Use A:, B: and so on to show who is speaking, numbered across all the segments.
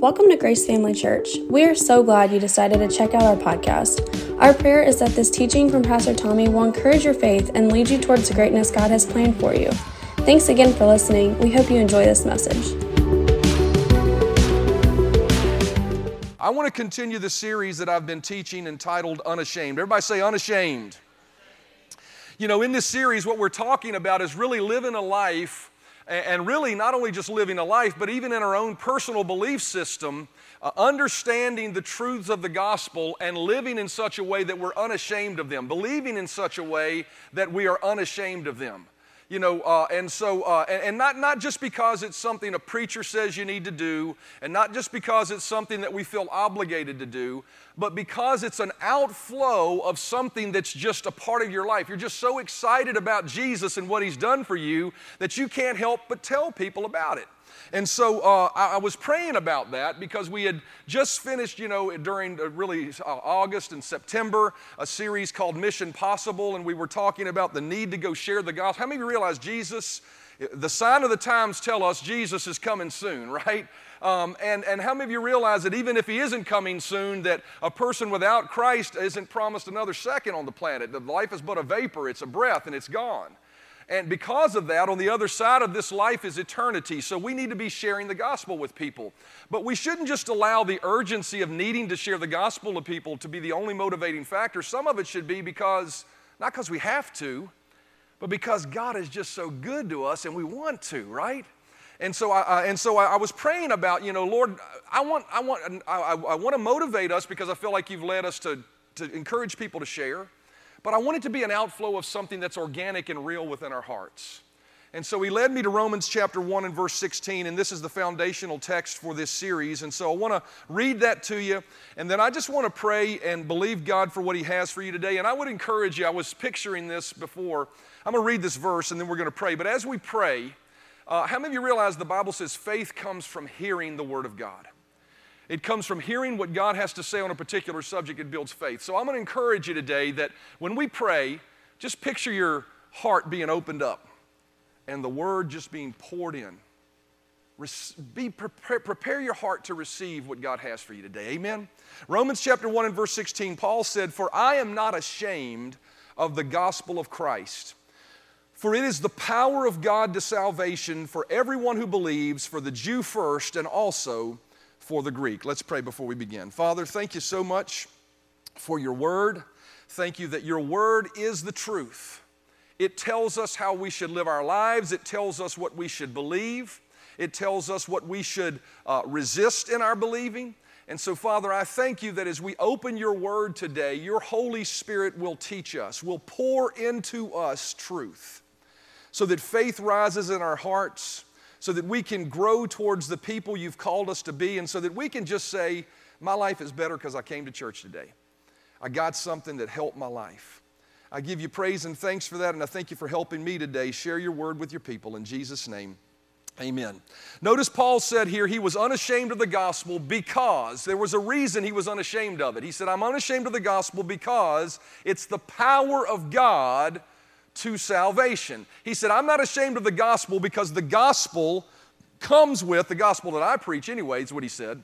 A: Welcome to Grace Family Church. We are so glad you decided to check out our podcast. Our prayer is that this teaching from Pastor Tommy will encourage your faith and lead you towards the greatness God has planned for you. Thanks again for listening. We hope you enjoy this message.
B: I want to continue the series that I've been teaching entitled Unashamed. Everybody say Unashamed. You know, in this series, what we're talking about is really living a life and really not only just living a life, but even in our own personal belief system, uh, understanding the truths of the gospel and living in such a way that we're unashamed of them, believing in such a way that we are unashamed of them you know, uh, and so, uh, and, and, not, not just because it's something a preacher says you need to do, and not just because it's something that we feel obligated to do, but because it's an outflow of something that's just a part of your life. You're just so excited about Jesus and what He's done for you that you can't help but tell people about it. And so uh, I, I, was praying about that because we had just finished, you know, during uh, really uh, August and September, a series called Mission Possible, and we were talking about the need to go share the gospel. How many of you realize Jesus, the sign of the times tell us Jesus is coming soon, right? Um, and, and how many of you realize that even if he isn't coming soon, that a person without Christ isn't promised another second on the planet? The life is but a vapor, it's a breath, and it's gone. And because of that, on the other side of this life is eternity. So we need to be sharing the gospel with people. But we shouldn't just allow the urgency of needing to share the gospel to people to be the only motivating factor. Some of it should be because, not because we have to, but because God is just so good to us and we want to, right? And so, I, and so I, was praying about, you know, Lord, I want, I want, I, I want to motivate us because I feel like you've led us to, to encourage people to share. But I want it to be an outflow of something that's organic and real within our hearts. And so he led me to Romans chapter 1 and verse 16, and this is the foundational text for this series. And so I want to read that to you, and then I just want to pray and believe God for what he has for you today. And I would encourage you, I was picturing this before. I'm going to read this verse and then we're going to pray. But as we pray, uh, how many of you realize the Bible says faith comes from hearing the Word of God? It comes from hearing what God has to say on a particular subject. It builds faith. So I'm going to encourage you today that when we pray, just picture your heart being opened up and the word just being poured in. Be, prepare, prepare your heart to receive what God has for you today. Amen. Romans chapter 1 and verse 16, Paul said, For I am not ashamed of the gospel of Christ. For it is the power of God to salvation for everyone who believes, for the Jew first, and also for the Greek. Let's pray before we begin. Father, thank you so much for your word. Thank you that your word is the truth. It tells us how we should live our lives, it tells us what we should believe, it tells us what we should uh, resist in our believing. And so, Father, I thank you that as we open your word today, your Holy Spirit will teach us, will pour into us truth, so that faith rises in our hearts so that we can grow towards the people you've called us to be, and so that we can just say, My life is better because I came to church today. I got something that helped my life. I give you praise and thanks for that, and I thank you for helping me today. Share your word with your people. In Jesus' name, amen. Notice Paul said here he was unashamed of the gospel because there was a reason he was unashamed of it. He said, I'm unashamed of the gospel because it's the power of God to salvation. He said, I'm not ashamed of the gospel because the gospel comes with, the gospel that I preach anyway, is what he said.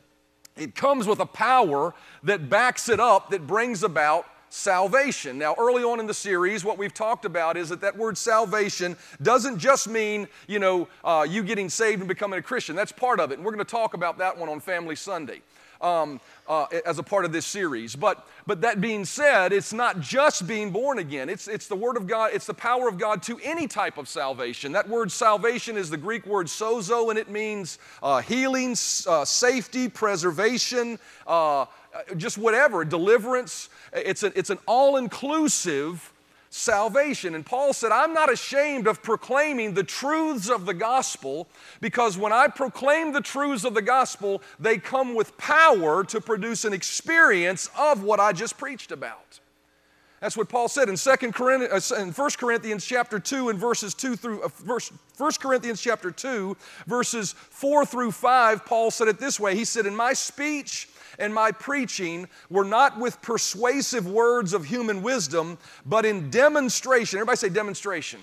B: It comes with a power that backs it up, that brings about salvation. Now, early on in the series, what we've talked about is that that word salvation doesn't just mean, you know, uh, you getting saved and becoming a Christian. That's part of it. And we're going to talk about that one on Family Sunday um, uh, as a part of this series. But, but that being said, it's not just being born again, it's, it's the Word of God, it's the power of God to any type of salvation. That word salvation is the Greek word sozo, and it means uh, healing, uh, safety, preservation, uh, uh, just whatever, deliverance. It's, a, it's an all inclusive salvation. And Paul said, I'm not ashamed of proclaiming the truths of the gospel because when I proclaim the truths of the gospel, they come with power to produce an experience of what I just preached about. That's what Paul said in, 2 Corinthians, uh, in 1 Corinthians chapter 2 and verses 2 through, uh, verse, 1 Corinthians chapter 2, verses 4 through 5, Paul said it this way. He said, In my speech, and my preaching were not with persuasive words of human wisdom, but in demonstration. Everybody say demonstration.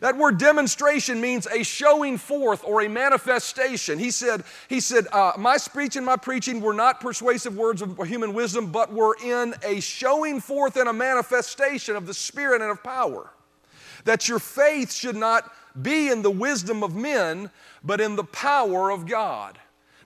B: That word demonstration means a showing forth or a manifestation. He said, he said uh, My speech and my preaching were not persuasive words of human wisdom, but were in a showing forth and a manifestation of the Spirit and of power. That your faith should not be in the wisdom of men, but in the power of God.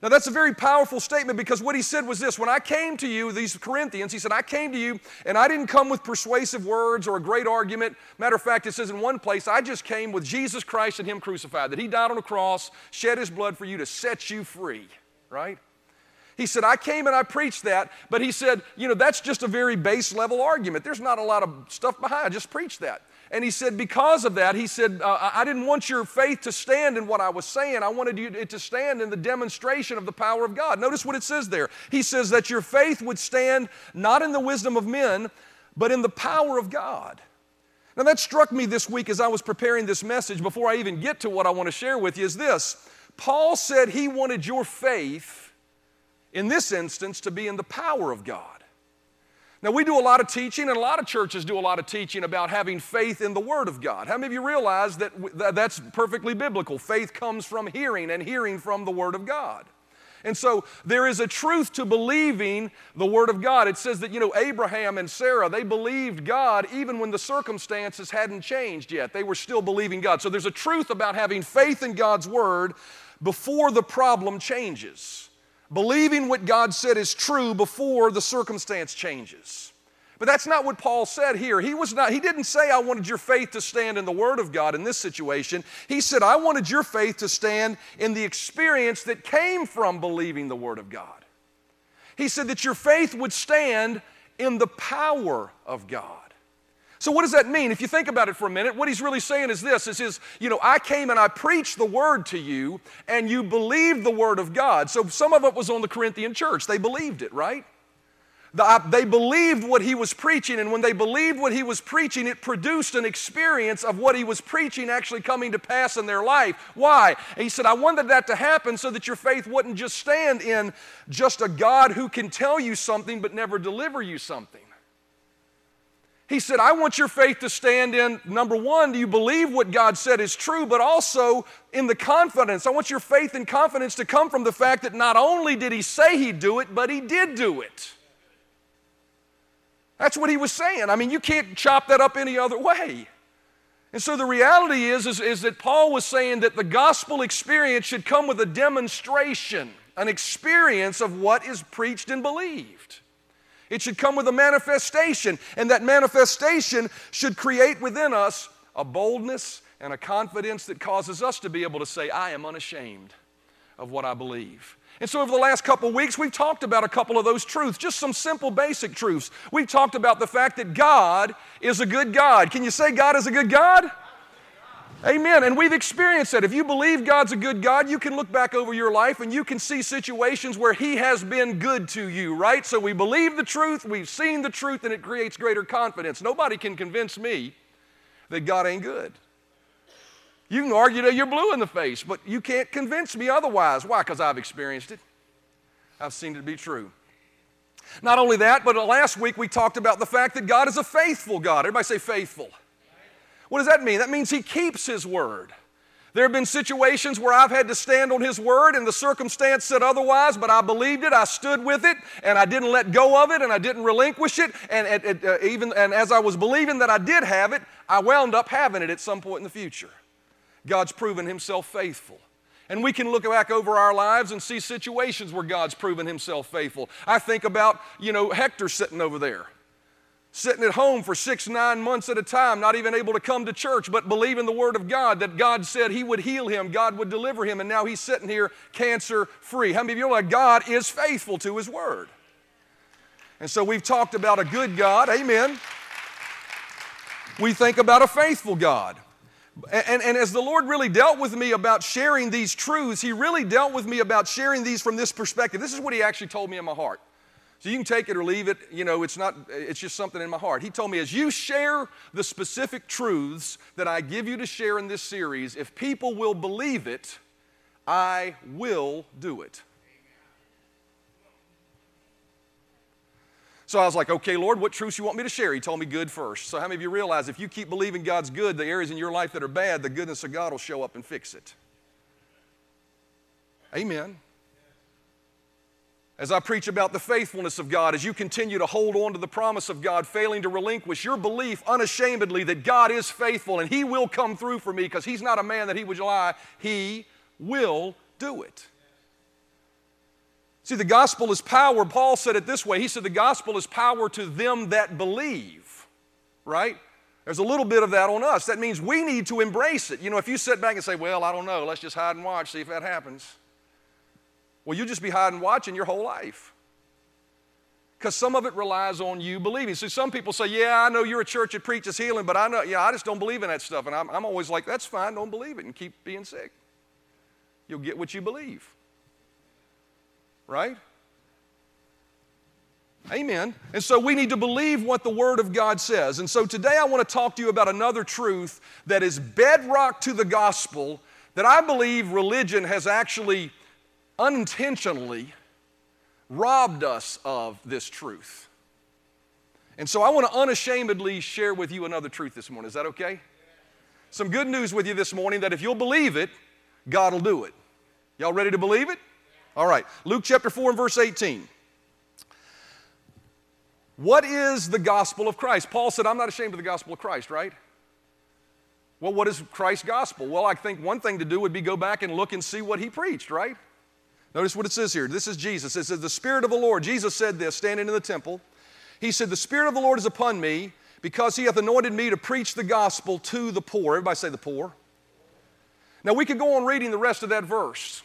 B: Now, that's a very powerful statement because what he said was this When I came to you, these Corinthians, he said, I came to you and I didn't come with persuasive words or a great argument. Matter of fact, it says in one place, I just came with Jesus Christ and Him crucified, that He died on the cross, shed His blood for you to set you free, right? He said, I came and I preached that, but he said, you know, that's just a very base level argument. There's not a lot of stuff behind. I just preached that. And he said, because of that, he said, uh, I didn't want your faith to stand in what I was saying. I wanted you to stand in the demonstration of the power of God. Notice what it says there. He says that your faith would stand not in the wisdom of men, but in the power of God. Now, that struck me this week as I was preparing this message before I even get to what I want to share with you is this. Paul said he wanted your faith, in this instance, to be in the power of God. Now, we do a lot of teaching, and a lot of churches do a lot of teaching about having faith in the Word of God. How many of you realize that that's perfectly biblical? Faith comes from hearing, and hearing from the Word of God. And so there is a truth to believing the Word of God. It says that, you know, Abraham and Sarah, they believed God even when the circumstances hadn't changed yet. They were still believing God. So there's a truth about having faith in God's Word before the problem changes believing what God said is true before the circumstance changes. But that's not what Paul said here. He was not he didn't say I wanted your faith to stand in the word of God in this situation. He said I wanted your faith to stand in the experience that came from believing the word of God. He said that your faith would stand in the power of God. So what does that mean? If you think about it for a minute, what he's really saying is this is his, you know, I came and I preached the word to you and you believed the word of God. So some of it was on the Corinthian church. They believed it, right? The, uh, they believed what he was preaching, and when they believed what he was preaching, it produced an experience of what he was preaching actually coming to pass in their life. Why? And he said, I wanted that to happen so that your faith wouldn't just stand in just a God who can tell you something but never deliver you something. He said, I want your faith to stand in number one, do you believe what God said is true, but also in the confidence. I want your faith and confidence to come from the fact that not only did He say He'd do it, but He did do it. That's what He was saying. I mean, you can't chop that up any other way. And so the reality is, is, is that Paul was saying that the gospel experience should come with a demonstration, an experience of what is preached and believed. It should come with a manifestation, and that manifestation should create within us a boldness and a confidence that causes us to be able to say, I am unashamed of what I believe. And so, over the last couple weeks, we've talked about a couple of those truths, just some simple basic truths. We've talked about the fact that God is a good God. Can you say God is a good God? Amen. And we've experienced that. If you believe God's a good God, you can look back over your life and you can see situations where He has been good to you, right? So we believe the truth, we've seen the truth, and it creates greater confidence. Nobody can convince me that God ain't good. You can argue that you're blue in the face, but you can't convince me otherwise. Why? Because I've experienced it. I've seen it to be true. Not only that, but last week we talked about the fact that God is a faithful God. Everybody say faithful. What does that mean? That means He keeps His word. There have been situations where I've had to stand on His word and the circumstance said otherwise, but I believed it, I stood with it, and I didn't let go of it, and I didn't relinquish it. And, uh, even, and as I was believing that I did have it, I wound up having it at some point in the future. God's proven Himself faithful. And we can look back over our lives and see situations where God's proven Himself faithful. I think about, you know, Hector sitting over there sitting at home for six, nine months at a time, not even able to come to church, but believing the Word of God that God said He would heal him, God would deliver him, and now he's sitting here cancer free. How many of you know that God is faithful to His Word? And so we've talked about a good God, amen. We think about a faithful God. And, and, as the Lord really dealt with me about sharing these truths, He really dealt with me about sharing these from this perspective. This is what He actually told me in my heart. So you can take it or leave it, you know, it's not, it's just something in my heart. He told me, as you share the specific truths that I give you to share in this series, if people will believe it, I will do it. So I was like, okay, Lord, what truths you want me to share? He told me good first. So how many of you realize if you keep believing God's good, the areas in your life that are bad, the goodness of God will show up and fix it? Amen. As I preach about the faithfulness of God, as you continue to hold on to the promise of God, failing to relinquish your belief unashamedly that God is faithful and He will come through for me because He's not a man that He would lie, He will do it. See, the gospel is power. Paul said it this way He said, The gospel is power to them that believe, right? There's a little bit of that on us. That means we need to embrace it. You know, if you sit back and say, Well, I don't know, let's just hide and watch, see if that happens. Well, you'll just be hiding watching your whole life. Because some of it relies on you believing. See, some people say, Yeah, I know you're a church that preaches healing, but I know, yeah, I just don't believe in that stuff. And I'm, I'm always like, That's fine, don't believe it and keep being sick. You'll get what you believe right? Amen. And so we need to believe what the Word of God says. And so today I want to talk to you about another truth that is bedrock to the gospel that I believe religion has actually unintentionally robbed us of this truth. And so I want to unashamedly share with you another truth this morning. Is that okay? Some good news with you this morning that if you'll believe it, God will do it. Y'all ready to believe it? All right, Luke chapter 4 and verse 18. What is the gospel of Christ? Paul said, I'm not ashamed of the gospel of Christ, right? Well, what is Christ's gospel? Well, I think one thing to do would be go back and look and see what he preached, right? Notice what it says here. This is Jesus. It says, The Spirit of the Lord, Jesus said this standing in the temple. He said, The Spirit of the Lord is upon me because he hath anointed me to preach the gospel to the poor. Everybody say the poor. Now, we could go on reading the rest of that verse.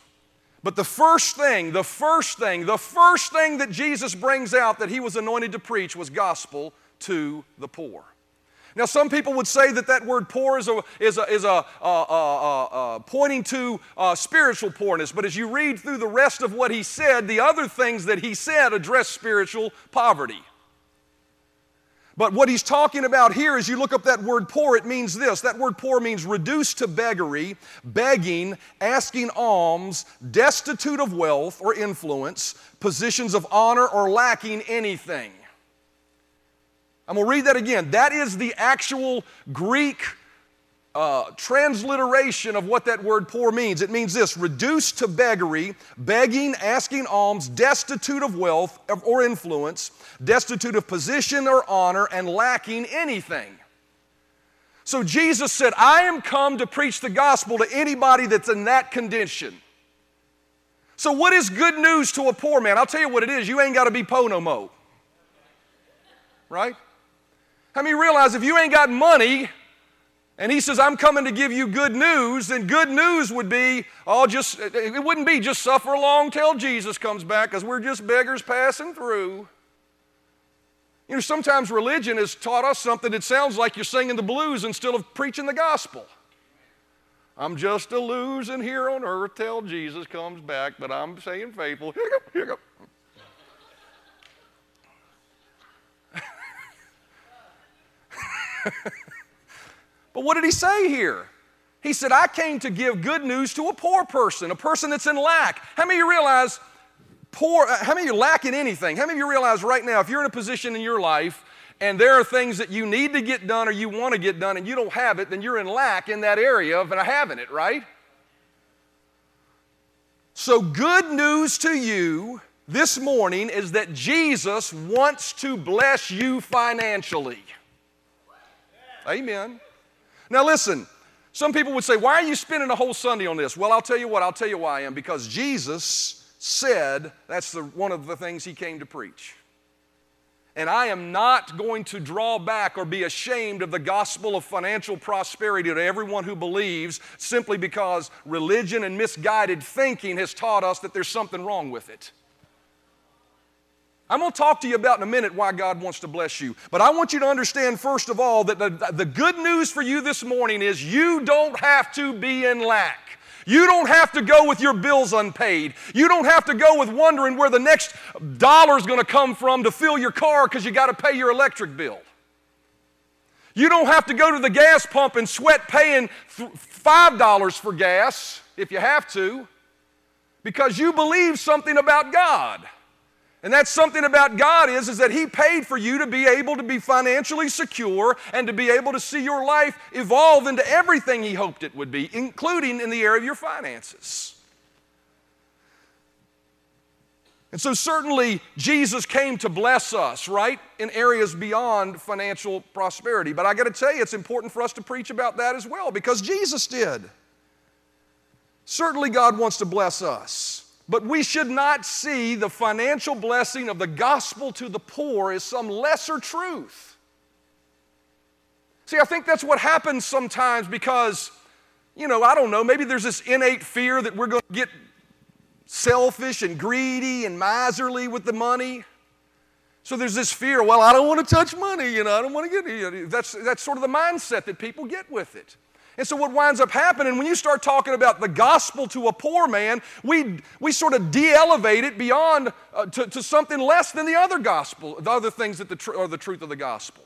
B: But the first thing, the first thing, the first thing that Jesus brings out that he was anointed to preach was gospel to the poor. Now, some people would say that that word poor is, a, is, a, is a, a pointing to uh, spiritual poorness, but as you read through the rest of what he said, the other things that he said address spiritual poverty. But what he's talking about here, as you look up that word poor, it means this. That word poor means reduced to beggary, begging, asking alms, destitute of wealth or influence, positions of honor, or lacking anything. I'm going to read that again. That is the actual Greek uh, transliteration of what that word poor means. It means this reduced to beggary, begging, asking alms, destitute of wealth or influence, destitute of position or honor, and lacking anything. So Jesus said, I am come to preach the gospel to anybody that's in that condition. So, what is good news to a poor man? I'll tell you what it is. You ain't got to be po no mo. Right? How many realize if you ain't got money, and he says, I'm coming to give you good news, then good news would be, oh, just, it wouldn't be just suffer along till Jesus comes back because we're just beggars passing through. You know, sometimes religion has taught us something that sounds like you're singing the blues instead of preaching the gospel. I'm just a losing here on earth till Jesus comes back, but I'm saying faithful. Here you go, here you go. But what did he say here? He said, I came to give good news to a poor person, a person that's in lack. How many of you realize poor, uh, how many of you lack in anything? How many of you realize right now, if you're in a position in your life and there are things that you need to get done or you want to get done and you don't have it, then you're in lack in that area of having it, right? So, good news to you this morning is that Jesus wants to bless you financially. Amen. Now, listen, some people would say, Why are you spending a whole Sunday on this? Well, I'll tell you what, I'll tell you why I am. Because Jesus said that's the, one of the things he came to preach. And I am not going to draw back or be ashamed of the gospel of financial prosperity to everyone who believes simply because religion and misguided thinking has taught us that there's something wrong with it. I'm going to talk to you about in a minute why God wants to bless you. But I want you to understand, first of all, that the, the good news for you this morning is you don't have to be in lack. You don't have to go with your bills unpaid. You don't have to go with wondering where the next dollar is going to come from to fill your car because you got to pay your electric bill. You don't have to go to the gas pump and sweat paying $5 for gas if you have to because you believe something about God. And that's something about God is, is that He paid for you to be able to be financially secure and to be able to see your life evolve into everything He hoped it would be, including in the area of your finances. And so, certainly, Jesus came to bless us, right, in areas beyond financial prosperity. But I got to tell you, it's important for us to preach about that as well because Jesus did. Certainly, God wants to bless us. But we should not see the financial blessing of the gospel to the poor as some lesser truth. See, I think that's what happens sometimes because, you know, I don't know, maybe there's this innate fear that we're going to get selfish and greedy and miserly with the money. So there's this fear, well, I don't want to touch money, you know, I don't want to get. That's, that's sort of the mindset that people get with it. And so, what winds up happening when you start talking about the gospel to a poor man, we, we sort of de elevate it beyond uh, to, to something less than the other gospel, the other things that the tr- are the truth of the gospel.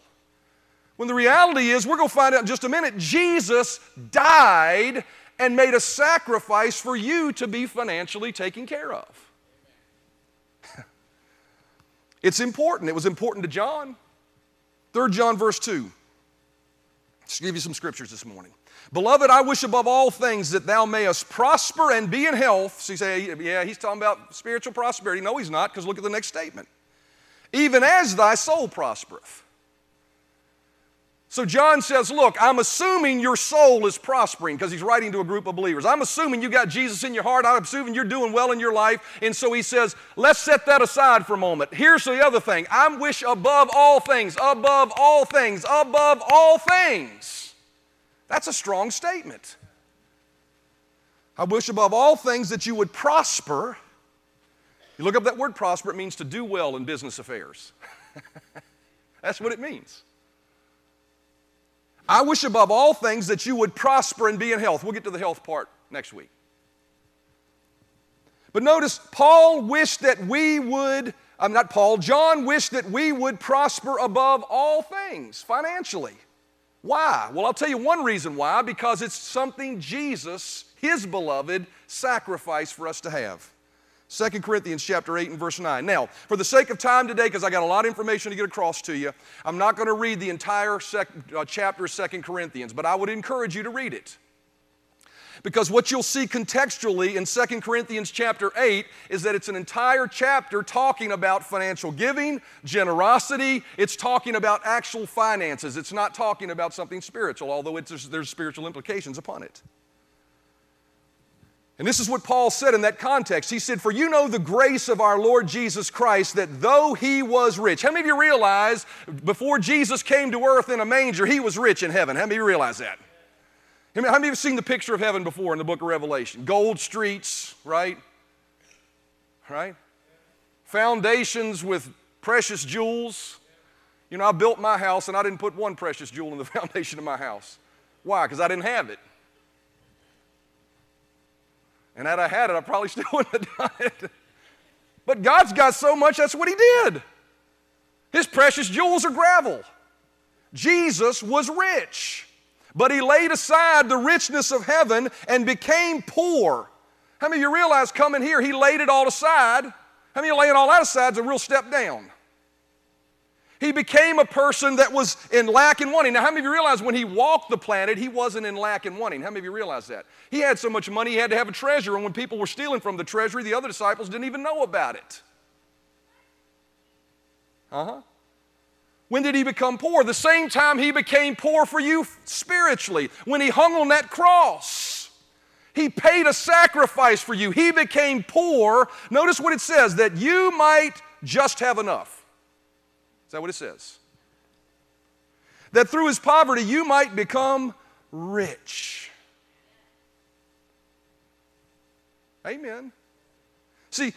B: When the reality is, we're going to find out in just a minute, Jesus died and made a sacrifice for you to be financially taken care of. it's important. It was important to John. 3 John, verse 2. Just give you some scriptures this morning. Beloved, I wish above all things that thou mayest prosper and be in health. So you say, yeah, he's talking about spiritual prosperity. No, he's not, because look at the next statement. Even as thy soul prospereth. So John says, Look, I'm assuming your soul is prospering because he's writing to a group of believers. I'm assuming you got Jesus in your heart. I'm assuming you're doing well in your life. And so he says, Let's set that aside for a moment. Here's the other thing I wish above all things, above all things, above all things that's a strong statement. I wish above all things that you would prosper. You look up that word prosper, it means to do well in business affairs. That's what it means. I wish above all things that you would prosper and be in health. We'll get to the health part next week. But notice, Paul wished that we would, I'm not Paul, John wished that we would prosper above all things financially. Why? Well, I'll tell you one reason why because it's something Jesus, his beloved, sacrificed for us to have. 2 Corinthians chapter 8 and verse 9. Now, for the sake of time today, because I got a lot of information to get across to you, I'm not going to read the entire sec- uh, chapter of 2 Corinthians, but I would encourage you to read it. Because what you'll see contextually in 2 Corinthians chapter 8 is that it's an entire chapter talking about financial giving, generosity. It's talking about actual finances. It's not talking about something spiritual, although there's spiritual implications upon it. And this is what Paul said in that context. He said, For you know the grace of our Lord Jesus Christ, that though he was rich, how many of you realize before Jesus came to earth in a manger, he was rich in heaven? How many of you realize that? How many of you have seen the picture of heaven before in the book of Revelation? Gold streets, right? Right? Foundations with precious jewels. You know, I built my house and I didn't put one precious jewel in the foundation of my house. Why? Because I didn't have it. And had I had it, I probably still wouldn't have done it. But God's got so much, that's what He did. His precious jewels are gravel. Jesus was rich. But he laid aside the richness of heaven and became poor. How many of you realize coming here, he laid it all aside? How many of you laying it all that aside is a real step down? He became a person that was in lack and wanting. Now, how many of you realize when he walked the planet, he wasn't in lack and wanting? How many of you realize that? He had so much money, he had to have a treasure, and when people were stealing from the treasury, the other disciples didn't even know about it. Uh huh. When did he become poor? The same time he became poor for you spiritually, when he hung on that cross. He paid a sacrifice for you. He became poor. Notice what it says that you might just have enough. Is that what it says? That through his poverty you might become rich. Amen. See,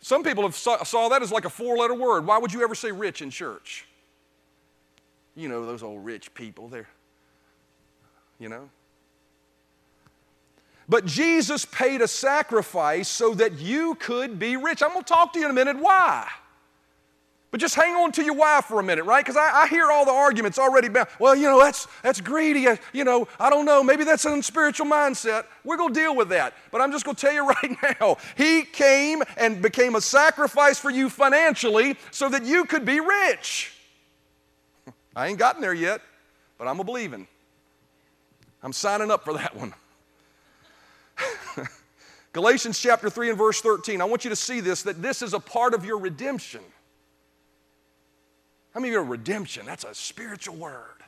B: some people have saw, saw that as like a four letter word. Why would you ever say rich in church? You know, those old rich people. They're, you know. But Jesus paid a sacrifice so that you could be rich. I'm going to talk to you in a minute why. But just hang on to your why for a minute, right? Because I, I, hear all the arguments already about, well, you know, that's, that's greedy. Uh, you know, I don't know. Maybe that's an unspiritual mindset. We're going to deal with that. But I'm just going to tell you right now He came and became a sacrifice for you financially so that you could be rich. I ain't gotten there yet, but I'm a believing. I'm signing up for that one. Galatians chapter 3 and verse 13. I want you to see this that this is a part of your redemption. How many of you are redemption? That's a spiritual word.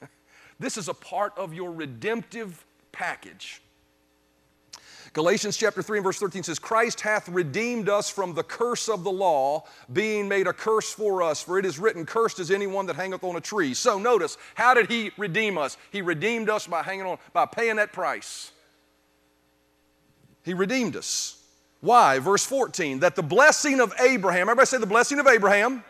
B: this is a part of your redemptive package. Galatians chapter 3 and verse 13 says, Christ hath redeemed us from the curse of the law, being made a curse for us. For it is written, Cursed is anyone that hangeth on a tree. So notice, how did he redeem us? He redeemed us by hanging on, by paying that price. He redeemed us. Why? Verse 14, that the blessing of Abraham, everybody say the blessing of Abraham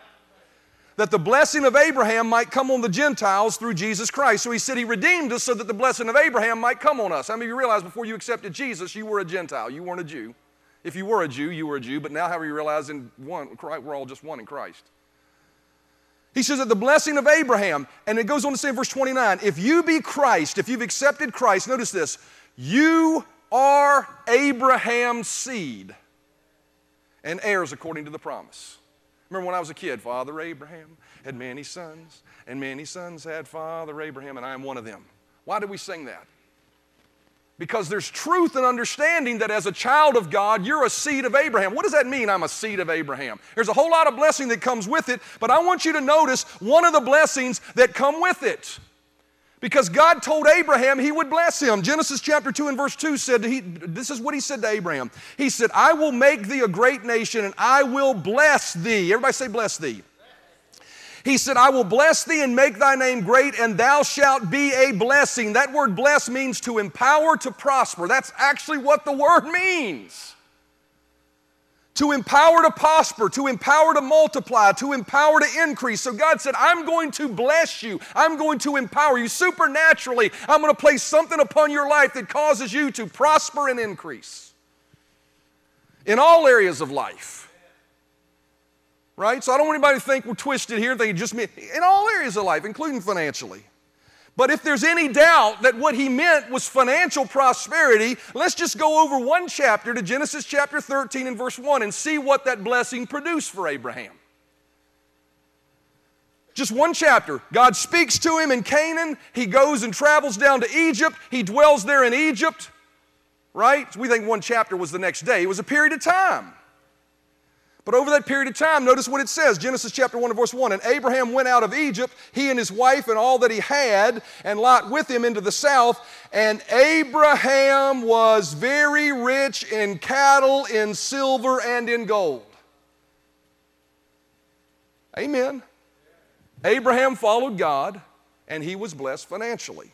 B: that the blessing of Abraham might come on the Gentiles through Jesus Christ. So he said he redeemed us so that the blessing of Abraham might come on us. How many of you realize before you accepted Jesus, you were a Gentile? You weren't a Jew. If you were a Jew, you were a Jew, but now how are you realizing one, we're all just one in Christ. He says that the blessing of Abraham, and it goes on to say in verse 29, if you be Christ, if you've accepted Christ, notice this, you are Abraham's seed and heirs according to the promise. Remember when I was a kid, Father Abraham had many sons, and many sons had Father Abraham, and I am one of them. Why do we sing that? Because there's truth and understanding that as a child of God, you're a seed of Abraham. What does that mean, I'm a seed of Abraham? There's a whole lot of blessing that comes with it, but I want you to notice one of the blessings that come with it. Because God told Abraham he would bless him. Genesis chapter 2 and verse 2 said, he, This is what he said to Abraham. He said, I will make thee a great nation and I will bless thee. Everybody say, Bless thee. He said, I will bless thee and make thy name great, and thou shalt be a blessing. That word bless means to empower to prosper. That's actually what the word means to empower to prosper, to empower to multiply, to empower to increase. So God said, I'm going to bless you. I'm going to empower you supernaturally. I'm going to place something upon your life that causes you to prosper and increase in all areas of life. Right? So I don't want anybody to think we're twisted here. They just mean in all areas of life, including financially. But if there's any doubt that what he meant was financial prosperity, let's just go over one chapter to Genesis chapter 13 and verse 1 and see what that blessing produced for Abraham. Just one chapter. God speaks to him in Canaan. He goes and travels down to Egypt. He dwells there in Egypt, right? We think one chapter was the next day. It was a period of time. But over that period of time, notice what it says Genesis chapter 1 and verse 1. And Abraham went out of Egypt, he and his wife and all that he had, and Lot with him into the south. And Abraham was very rich in cattle, in silver, and in gold. Amen. Abraham followed God, and he was blessed financially.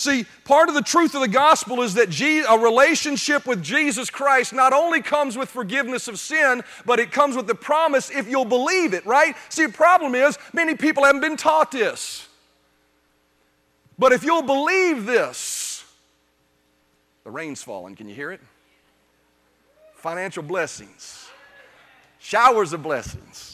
B: See, part of the truth of the gospel is that a relationship with Jesus Christ not only comes with forgiveness of sin, but it comes with the promise if you'll believe it, right? See, the problem is many people haven't been taught this. But if you'll believe this, the rain's falling. Can you hear it? Financial blessings, showers of blessings.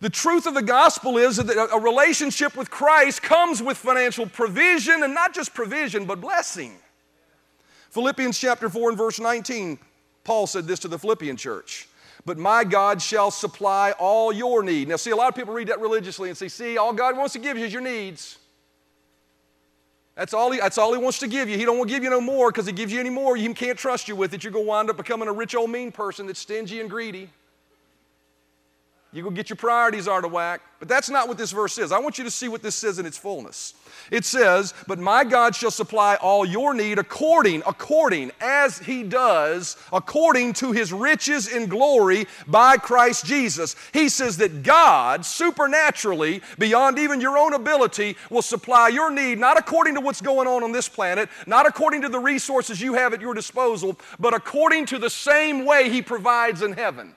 B: The truth of the gospel is that a relationship with Christ comes with financial provision, and not just provision, but blessing. Philippians chapter 4 and verse 19, Paul said this to the Philippian church. But my God shall supply all your need. Now, see, a lot of people read that religiously and say, see, all God wants to give you is your needs. That's all, he, that's all he wants to give you. He don't want to give you no more because he gives you any more, he can't trust you with it. You're going to wind up becoming a rich old mean person that's stingy and greedy. You go get your priorities out of whack. But that's not what this verse is. I want you to see what this says in its fullness. It says, But my God shall supply all your need according, according, as he does, according to his riches in glory by Christ Jesus. He says that God, supernaturally, beyond even your own ability, will supply your need, not according to what's going on on this planet, not according to the resources you have at your disposal, but according to the same way he provides in heaven.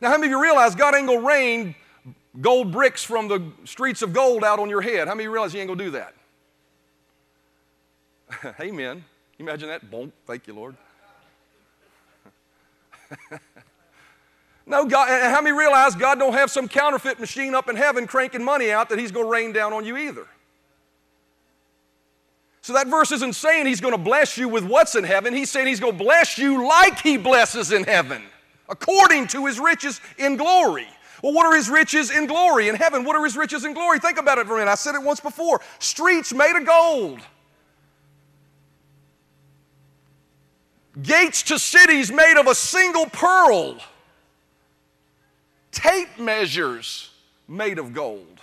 B: Now, how many of you realize God ain't gonna rain gold bricks from the streets of gold out on your head? How many of you realize He ain't gonna do that? Amen. You imagine that? Boom. Thank you, Lord. no, God, how many realize God don't have some counterfeit machine up in heaven cranking money out that He's to rain down on you either? So that verse isn't saying He's to bless you with what's in heaven. He's saying He's to bless you like He blesses in heaven, according to His riches in glory. Well, what are his riches in glory? In heaven, what are his riches in glory? Think about it for a minute. I said it once before streets made of gold, gates to cities made of a single pearl, tape measures made of gold.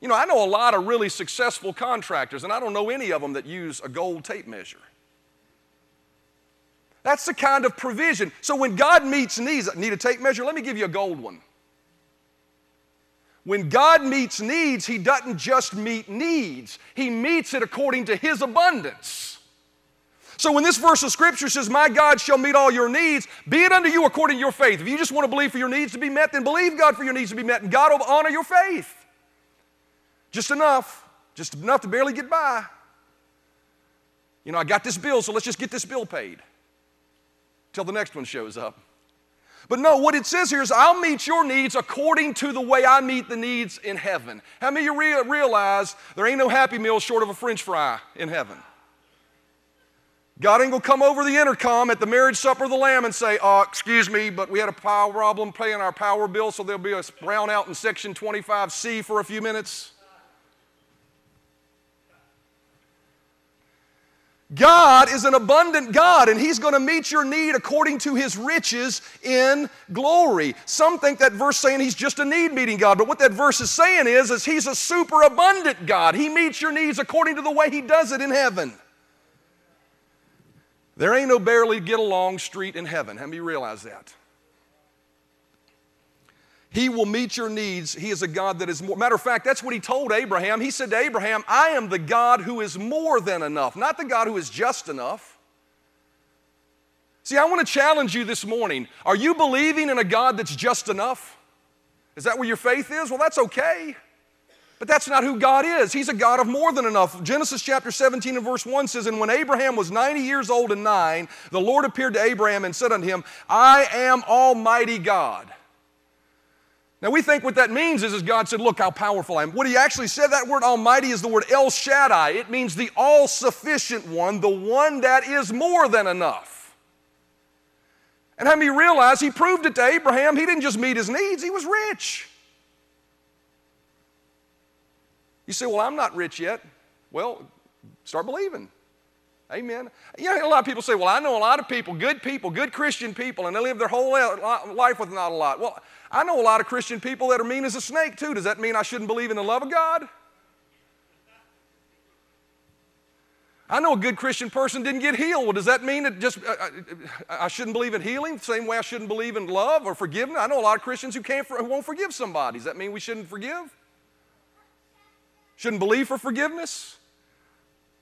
B: You know, I know a lot of really successful contractors, and I don't know any of them that use a gold tape measure. That's the kind of provision. So when God meets needs, need a tape measure? Let me give you a gold one. When God meets needs, He doesn't just meet needs, He meets it according to His abundance. So when this verse of Scripture says, My God shall meet all your needs, be it unto you according to your faith. If you just want to believe for your needs to be met, then believe God for your needs to be met, and God will honor your faith. Just enough, just enough to barely get by. You know, I got this bill, so let's just get this bill paid till the next one shows up. But no, what it says here is, I'll meet your needs according to the way I meet the needs in heaven. How many of you re- realize there ain't no happy meal short of a french fry in heaven? God ain't gonna come over the intercom at the marriage supper of the Lamb and say, uh, excuse me, but we had a power problem paying our power bill, so there'll be a brownout in section 25C for a few minutes. God is an abundant God, and He's going to meet your need according to His riches in glory. Some think that verse saying He's just a need meeting God, but what that verse is saying is, is He's a super abundant God. He meets your needs according to the way He does it in heaven. There ain't no barely get along street in heaven. How many realize that? He will meet your needs. He is a God that is more. Matter of fact, that's what he told Abraham. He said to Abraham, I am the God who is more than enough, not the God who is just enough. See, I want to challenge you this morning. Are you believing in a God that's just enough? Is that where your faith is? Well, that's okay. But that's not who God is. He's a God of more than enough. Genesis chapter 17 and verse 1 says, And when Abraham was 90 years old and nine, the Lord appeared to Abraham and said unto him, I am Almighty God. Now, we think what that means is, is God said, Look how powerful I am. What he actually said, that word Almighty, is the word El Shaddai. It means the all sufficient one, the one that is more than enough. And how many realize he proved it to Abraham? He didn't just meet his needs, he was rich. You say, Well, I'm not rich yet. Well, start believing. Amen. You know, a lot of people say, Well, I know a lot of people, good people, good Christian people, and they live their whole life with not a lot. Well, I know a lot of Christian people that are mean as a snake, too. Does that mean I shouldn't believe in the love of God? I know a good Christian person didn't get healed. Well, does that mean that just uh, uh I shouldn't believe in healing the same way I shouldn't believe in love or forgiveness? I know a lot of Christians who can't who won't forgive somebody. Does that mean we shouldn't forgive? Shouldn't believe for forgiveness?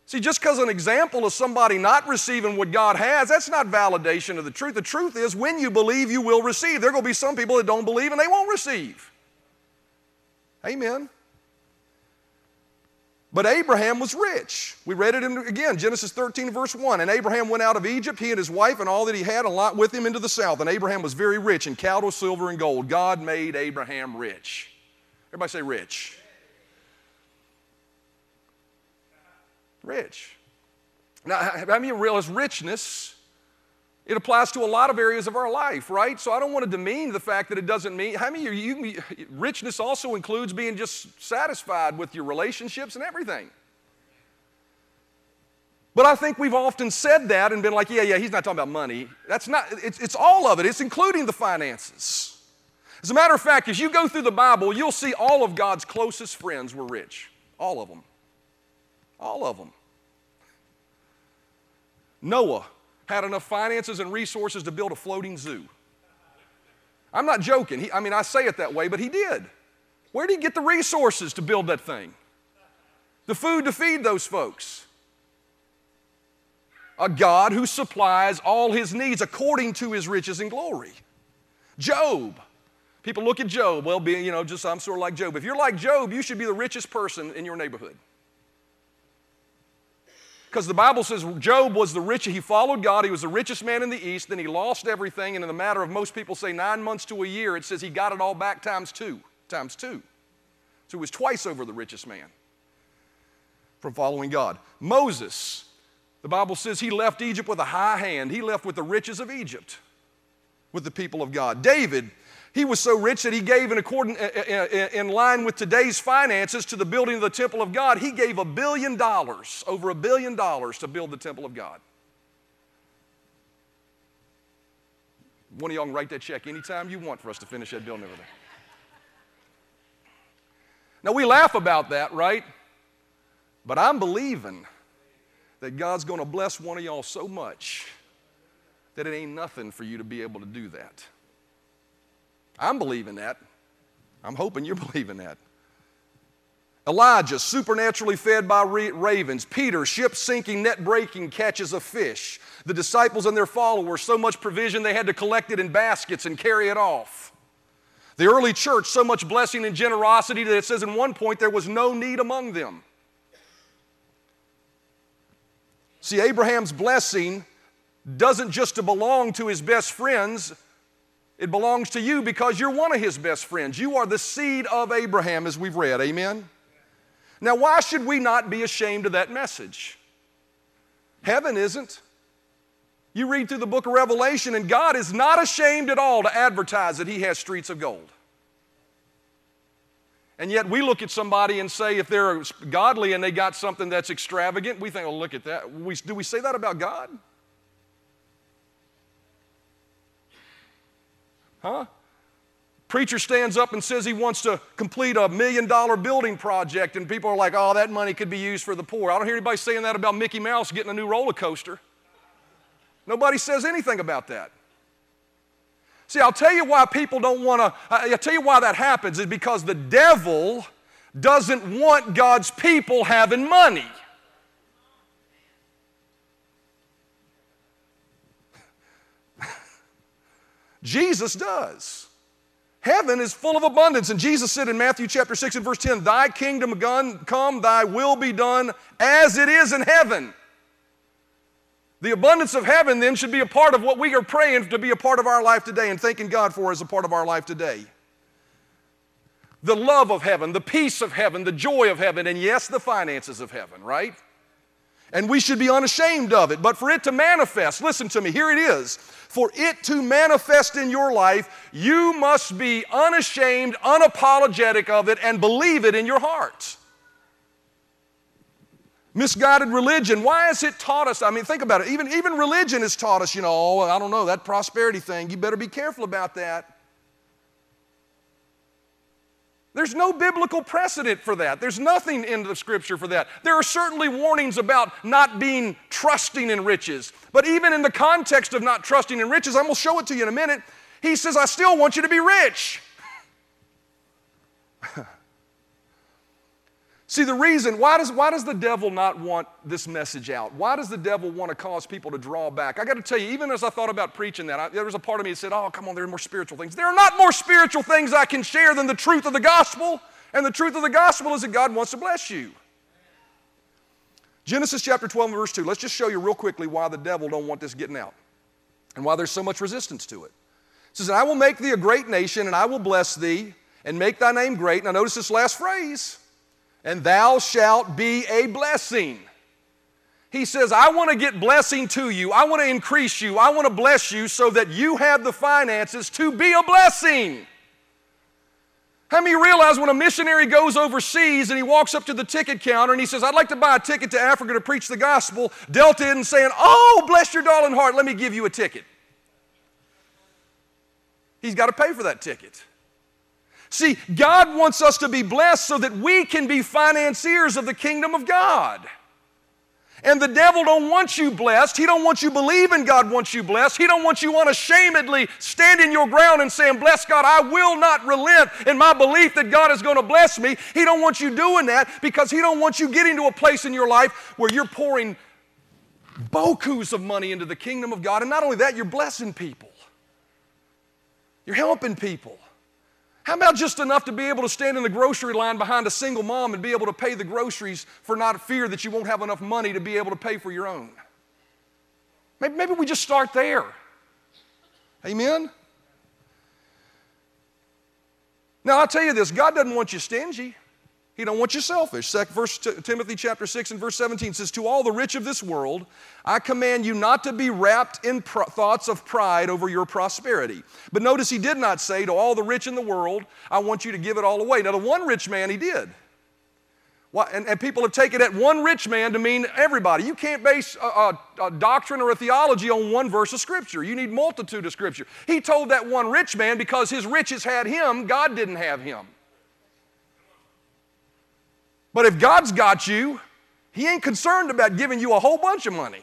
B: See, just because an example of somebody not receiving what God has, that's not validation of the truth. The truth is, when you believe, you will receive. There are going to be some people that don't believe and they won't receive. Amen. But Abraham was rich. We read it in, again, Genesis 13, verse 1. And Abraham went out of Egypt, he and his wife, and all that he had, and Lot with him into the south. And Abraham was very rich in cattle, silver, and gold. God made Abraham rich. Everybody say rich. Rich. Now, mean, you realize richness, it applies to a lot of areas of our life, right? So I don't want to demean the fact that it doesn't mean, how many you richness also includes being just satisfied with your relationships and everything. But I think we've often said that and been like, yeah, yeah, he's not talking about money. That's not, it's, it's all of it, it's including the finances. As a matter of fact, as you go through the Bible, you'll see all of God's closest friends were rich. All of them. All of them. Noah had enough finances and resources to build a floating zoo. I'm not joking. He, I mean, I say it that way, but he did. Where did he get the resources to build that thing? The food to feed those folks? A God who supplies all his needs according to his riches and glory. Job. People look at Job, well, being, you know, just I'm sort of like Job. If you're like Job, you should be the richest person in your neighborhood. Because the Bible says Job was the richest, he followed God, he was the richest man in the East, then he lost everything, and in the matter of most people say nine months to a year, it says he got it all back times two, times two. So he was twice over the richest man from following God. Moses, the Bible says he left Egypt with a high hand, he left with the riches of Egypt with the people of God. David, he was so rich that he gave in, according, uh, uh, uh, in line with today's finances to the building of the temple of God. He gave a billion dollars, over a billion dollars, to build the temple of God. One of y'all can write that check anytime you want for us to finish that building over there. Now, we laugh about that, right? But I'm believing that God's going to bless one of y'all so much that it ain't nothing for you to be able to do that. I'm believing that. I'm hoping you're believing that. Elijah, supernaturally fed by ravens. Peter, ship sinking, net breaking catches of fish. The disciples and their followers, so much provision they had to collect it in baskets and carry it off. The early church, so much blessing and generosity that it says in one point there was no need among them. See, Abraham's blessing doesn't just belong to his best friends, it belongs to you because you're one of his best friends. You are the seed of Abraham, as we've read. Amen? Now, why should we not be ashamed of that message? Heaven isn't. You read through the book of Revelation, and God is not ashamed at all to advertise that He has streets of gold. And yet, we look at somebody and say, if they're godly and they got something that's extravagant, we think, oh, look at that. Do we say that about God? Huh? Preacher stands up and says he wants to complete a million dollar building project, and people are like, oh, that money could be used for the poor. I don't hear anybody saying that about Mickey Mouse getting a new roller coaster. Nobody says anything about that. See, I'll tell you why people don't want to, I'll tell you why that happens is because the devil doesn't want God's people having money. Jesus does. Heaven is full of abundance. And Jesus said in Matthew chapter 6 and verse 10, Thy kingdom come, thy will be done as it is in heaven. The abundance of heaven then should be a part of what we are praying to be a part of our life today and thanking God for as a part of our life today. The love of heaven, the peace of heaven, the joy of heaven, and yes, the finances of heaven, right? And we should be unashamed of it. But for it to manifest, listen to me, here it is. For it to manifest in your life, you must be unashamed, unapologetic of it, and believe it in your heart. Misguided religion, why has it taught us? I mean, think about it. Even, even religion has taught us, you know, oh, I don't know, that prosperity thing, you better be careful about that. There's no biblical precedent for that. There's nothing in the scripture for that. There are certainly warnings about not being trusting in riches. But even in the context of not trusting in riches, I'm going to show it to you in a minute. He says, I still want you to be rich. See, the reason, why does, why does the devil not want this message out? Why does the devil want to cause people to draw back? I got to tell you, even as I thought about preaching that, I, there was a part of me that said, oh, come on, there are more spiritual things. There are not more spiritual things I can share than the truth of the gospel. And the truth of the gospel is that God wants to bless you. Genesis chapter 12 verse 2. Let's just show you real quickly why the devil don't want this getting out and why there's so much resistance to it. It says, I will make thee a great nation and I will bless thee and make thy name great. Now notice this last phrase and thou shalt be a blessing. He says, I want to get blessing to you. I want to increase you. I want to bless you so that you have the finances to be a blessing. How many realize when a missionary goes overseas and he walks up to the ticket counter and he says, I'd like to buy a ticket to Africa to preach the gospel, Delta isn't saying, Oh, bless your darling heart, let me give you a ticket. He's got to pay for that ticket. See, God wants us to be blessed so that we can be financiers of the kingdom of God. And the devil don't want you blessed. He don't want you believing God wants you blessed. He don't want you unashamedly standing your ground and saying, "Bless God, I will not relent in my belief that God is going to bless me." He don't want you doing that because he don't want you getting to a place in your life where you're pouring bokus of money into the kingdom of God. And not only that, you're blessing people. You're helping people. How about just enough to be able to stand in the grocery line behind a single mom and be able to pay the groceries for not fear that you won't have enough money to be able to pay for your own? Maybe, maybe we just start there. Amen? Now, I'll tell you this God doesn't want you stingy. He don't want you selfish. Second, verse Timothy chapter 6 and verse 17 says, To all the rich of this world, I command you not to be wrapped in thoughts of pride over your prosperity. But notice he did not say, To all the rich in the world, I want you to give it all away. Now, the one rich man, he did. And, and, people have taken that one rich man to mean everybody. You can't base a, a, a, doctrine or a theology on one verse of Scripture. You need multitude of Scripture. He told that one rich man because his riches had him, God didn't have him. But if God's got you, He ain't concerned about giving you a whole bunch of money.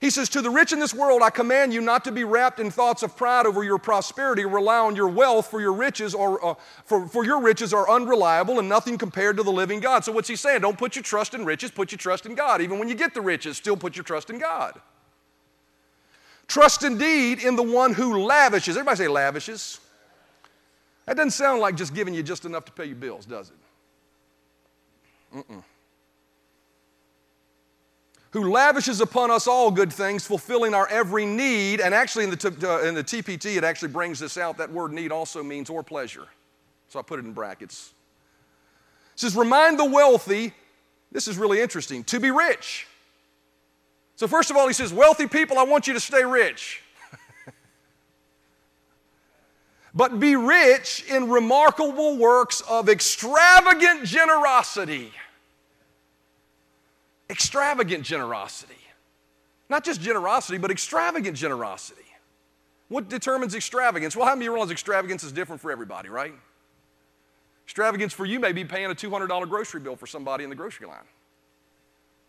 B: He says, To the rich in this world, I command you not to be wrapped in thoughts of pride over your prosperity, rely on your wealth for your riches, or uh, for, for your riches are unreliable and nothing compared to the living God. So, what's he saying? Don't put your trust in riches, put your trust in God. Even when you get the riches, still put your trust in God. Trust indeed in the one who lavishes. Everybody say lavishes. That doesn't sound like just giving you just enough to pay your bills, does it? Mm-mm. Who lavishes upon us all good things, fulfilling our every need. And actually, in the, t- uh, in the TPT, it actually brings this out. That word need also means or pleasure. So I put it in brackets. It says, Remind the wealthy, this is really interesting, to be rich. So, first of all, he says, Wealthy people, I want you to stay rich. But be rich in remarkable works of extravagant generosity. Extravagant generosity. Not just generosity, but extravagant generosity. What determines extravagance? Well, how many realize extravagance is different for everybody, right? Extravagance for you may be paying a $200 grocery bill for somebody in the grocery line.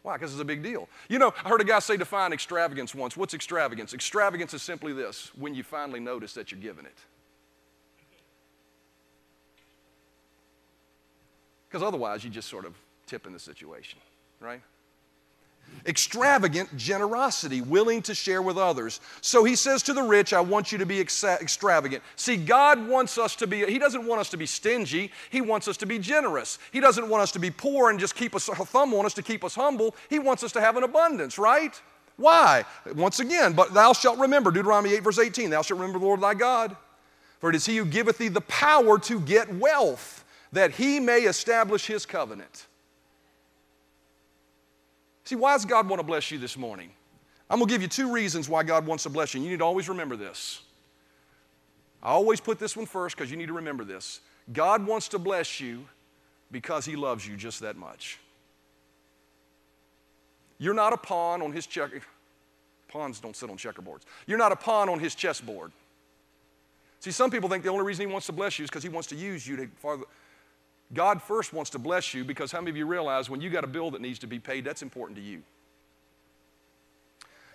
B: Why? Because it's a big deal. You know, I heard a guy say define extravagance once. What's extravagance? Extravagance is simply this when you finally notice that you're giving it. Because otherwise, you just sort of tip in the situation, right? Extravagant generosity, willing to share with others. So he says to the rich, I want you to be extravagant. See, God wants us to be, He doesn't want us to be stingy. He wants us to be generous. He doesn't want us to be poor and just keep us, a thumb on us to keep us humble. He wants us to have an abundance, right? Why? Once again, but thou shalt remember, Deuteronomy 8, verse 18, thou shalt remember the Lord thy God. For it is he who giveth thee the power to get wealth that he may establish his covenant. See, why does God want to bless you this morning? I'm going to give you two reasons why God wants to bless you. You need to always remember this. I always put this one first because you need to remember this. God wants to bless you because he loves you just that much. You're not a pawn on his check. Pawns don't sit on checkerboards. You're not a pawn on his chessboard. See, some people think the only reason he wants to bless you is because he wants to use you to farther, God first wants to bless you because how many of you realize when you got a bill that needs to be paid, that's important to you?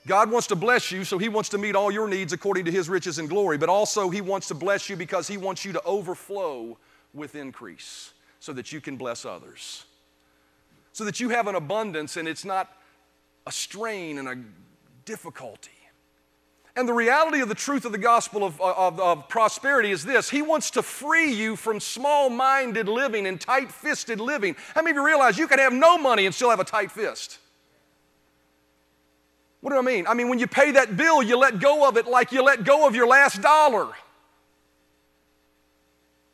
B: God wants to bless you, so He wants to meet all your needs according to His riches and glory, but also He wants to bless you because He wants you to overflow with increase so that you can bless others. So that you have an abundance and it's not a strain and a difficulty. And the reality of the truth of the gospel of, uh, of, of prosperity is this He wants to free you from small minded living and tight fisted living. How many of you realize you can have no money and still have a tight fist? What do I mean? I mean, when you pay that bill, you let go of it like you let go of your last dollar.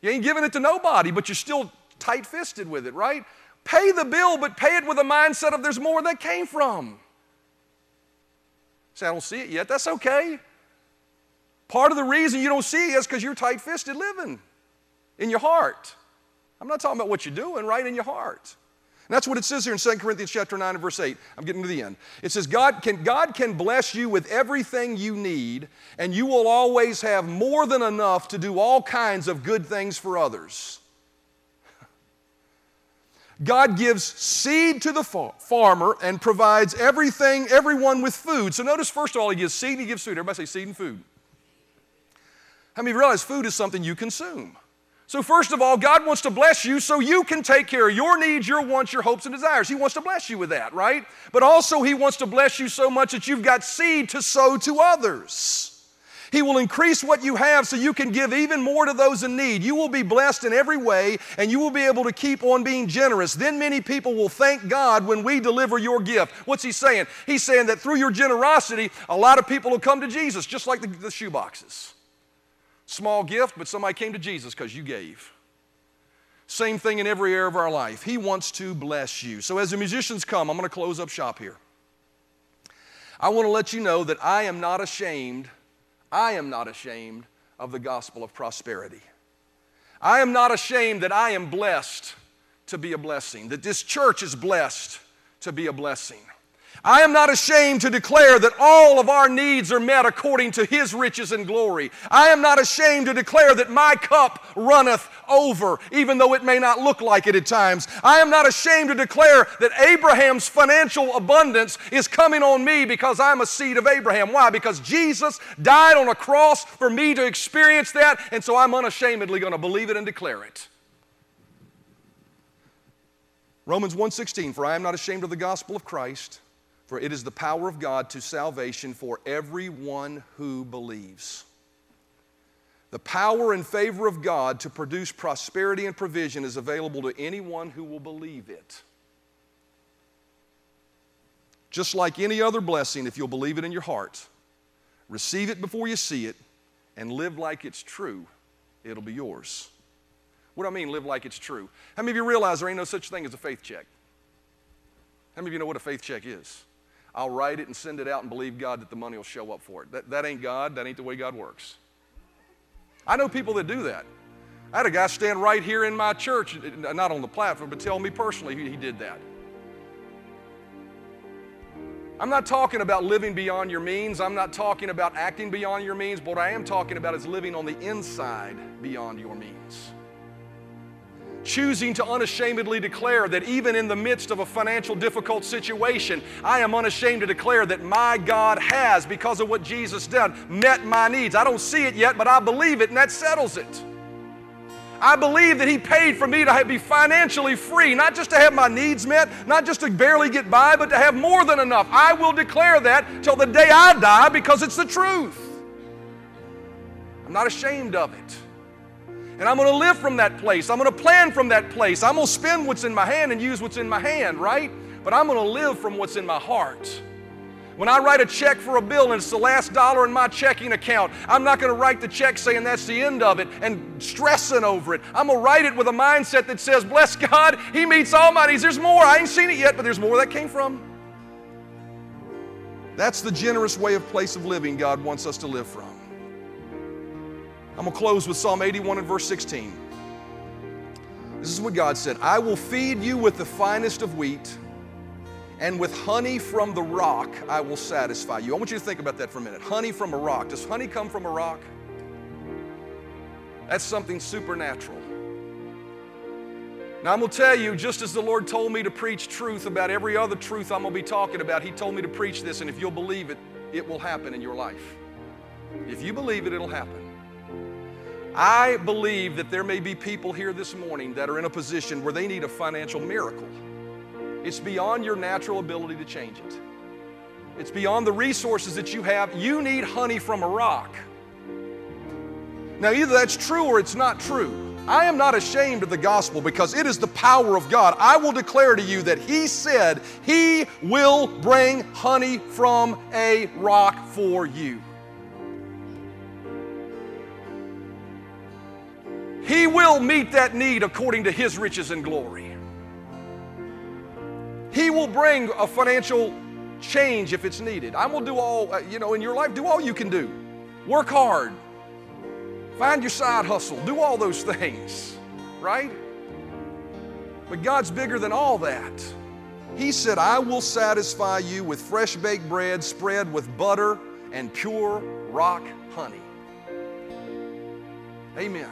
B: You ain't giving it to nobody, but you're still tight fisted with it, right? Pay the bill, but pay it with a mindset of there's more that came from. Say, I don't see it yet. That's okay. Part of the reason you don't see it is because you're tight fisted living in your heart. I'm not talking about what you're doing, right in your heart. And that's what it says here in 2 Corinthians chapter 9 and verse 8. I'm getting to the end. It says, God can, God can bless you with everything you need, and you will always have more than enough to do all kinds of good things for others. God gives seed to the farmer and provides everything, everyone with food. So notice, first of all, He gives seed, and He gives food. Everybody say seed and food. How many realize food is something you consume? So, first of all, God wants to bless you so you can take care of your needs, your wants, your hopes, and desires. He wants to bless you with that, right? But also, He wants to bless you so much that you've got seed to sow to others. He will increase what you have so you can give even more to those in need. You will be blessed in every way and you will be able to keep on being generous. Then many people will thank God when we deliver your gift. What's he saying? He's saying that through your generosity, a lot of people will come to Jesus, just like the, the shoe boxes. Small gift, but somebody came to Jesus because you gave. Same thing in every area of our life. He wants to bless you. So, as the musicians come, I'm going to close up shop here. I want to let you know that I am not ashamed, I am not ashamed of the gospel of prosperity. I am not ashamed that I am blessed to be a blessing, that this church is blessed to be a blessing. I am not ashamed to declare that all of our needs are met according to His riches and glory. I am not ashamed to declare that my cup runneth over, even though it may not look like it at times. I am not ashamed to declare that Abraham's financial abundance is coming on me because I'm a seed of Abraham. Why? Because Jesus died on a cross for me to experience that, and so I'm unashamedly going to believe it and declare it. Romans 1:16 For I am not ashamed of the gospel of Christ for it is the power of God to salvation for everyone who believes. The power and favor of God to produce prosperity and provision is available to anyone who will believe it. Just like any other blessing, if you'll believe it in your heart, receive it before you see it, and live like it's true, it'll be yours. What do I mean, live like it's true? How many of you realize there ain't no such thing as a faith check? How many of you know what a faith check is? I'll write it and send it out and believe God that the money will show up for it. That, that ain't God. That ain't the way God works. I know people that do that. I had a guy stand right here in my church, not on the platform, but tell me personally he, did that. I'm not talking about living beyond your means. I'm not talking about acting beyond your means. But what I am talking about is living on the inside beyond your means choosing to unashamedly declare that even in the midst of a financial difficult situation, I am unashamed to declare that my God has, because of what Jesus did, met my needs. I don't see it yet, but I believe it, and that settles it. I believe that He paid for me to be financially free, not just to have my needs met, not just to barely get by, but to have more than enough. I will declare that till the day I die because it's the truth. I'm not ashamed of it. And I'm going to live from that place. I'm going to plan from that place. I'm going to spend what's in my hand and use what's in my hand, right? But I'm going to live from what's in my heart. When I write a check for a bill and it's the last dollar in my checking account, I'm not going to write the check saying that's the end of it and stressing over it. I'm going to write it with a mindset that says, Bless God, He meets all my needs. There's more. I ain't seen it yet, but there's more that came from. That's the generous way of place of living God wants us to live from. I'm going to close with Psalm 81 and verse 16. This is what God said I will feed you with the finest of wheat, and with honey from the rock I will satisfy you. I want you to think about that for a minute. Honey from a rock. Does honey come from a rock? That's something supernatural. Now, I'm going to tell you, just as the Lord told me to preach truth about every other truth I'm going to be talking about, He told me to preach this, and if you'll believe it, it will happen in your life. If you believe it, it'll happen. I believe that there may be people here this morning that are in a position where they need a financial miracle. It's beyond your natural ability to change it. It's beyond the resources that you have. You need honey from a rock. Now, either that's true or it's not true. I am not ashamed of the gospel because it is the power of God. I will declare to you that He said He will bring honey from a rock for you. He will meet that need according to His riches and glory. He will bring a financial change if it's needed. I will do all, uh, you know, in your life, do all you can do. Work hard. Find your side hustle. Do all those things, right? But God's bigger than all that. He said, I will satisfy you with fresh baked bread spread with butter and pure rock honey. Amen.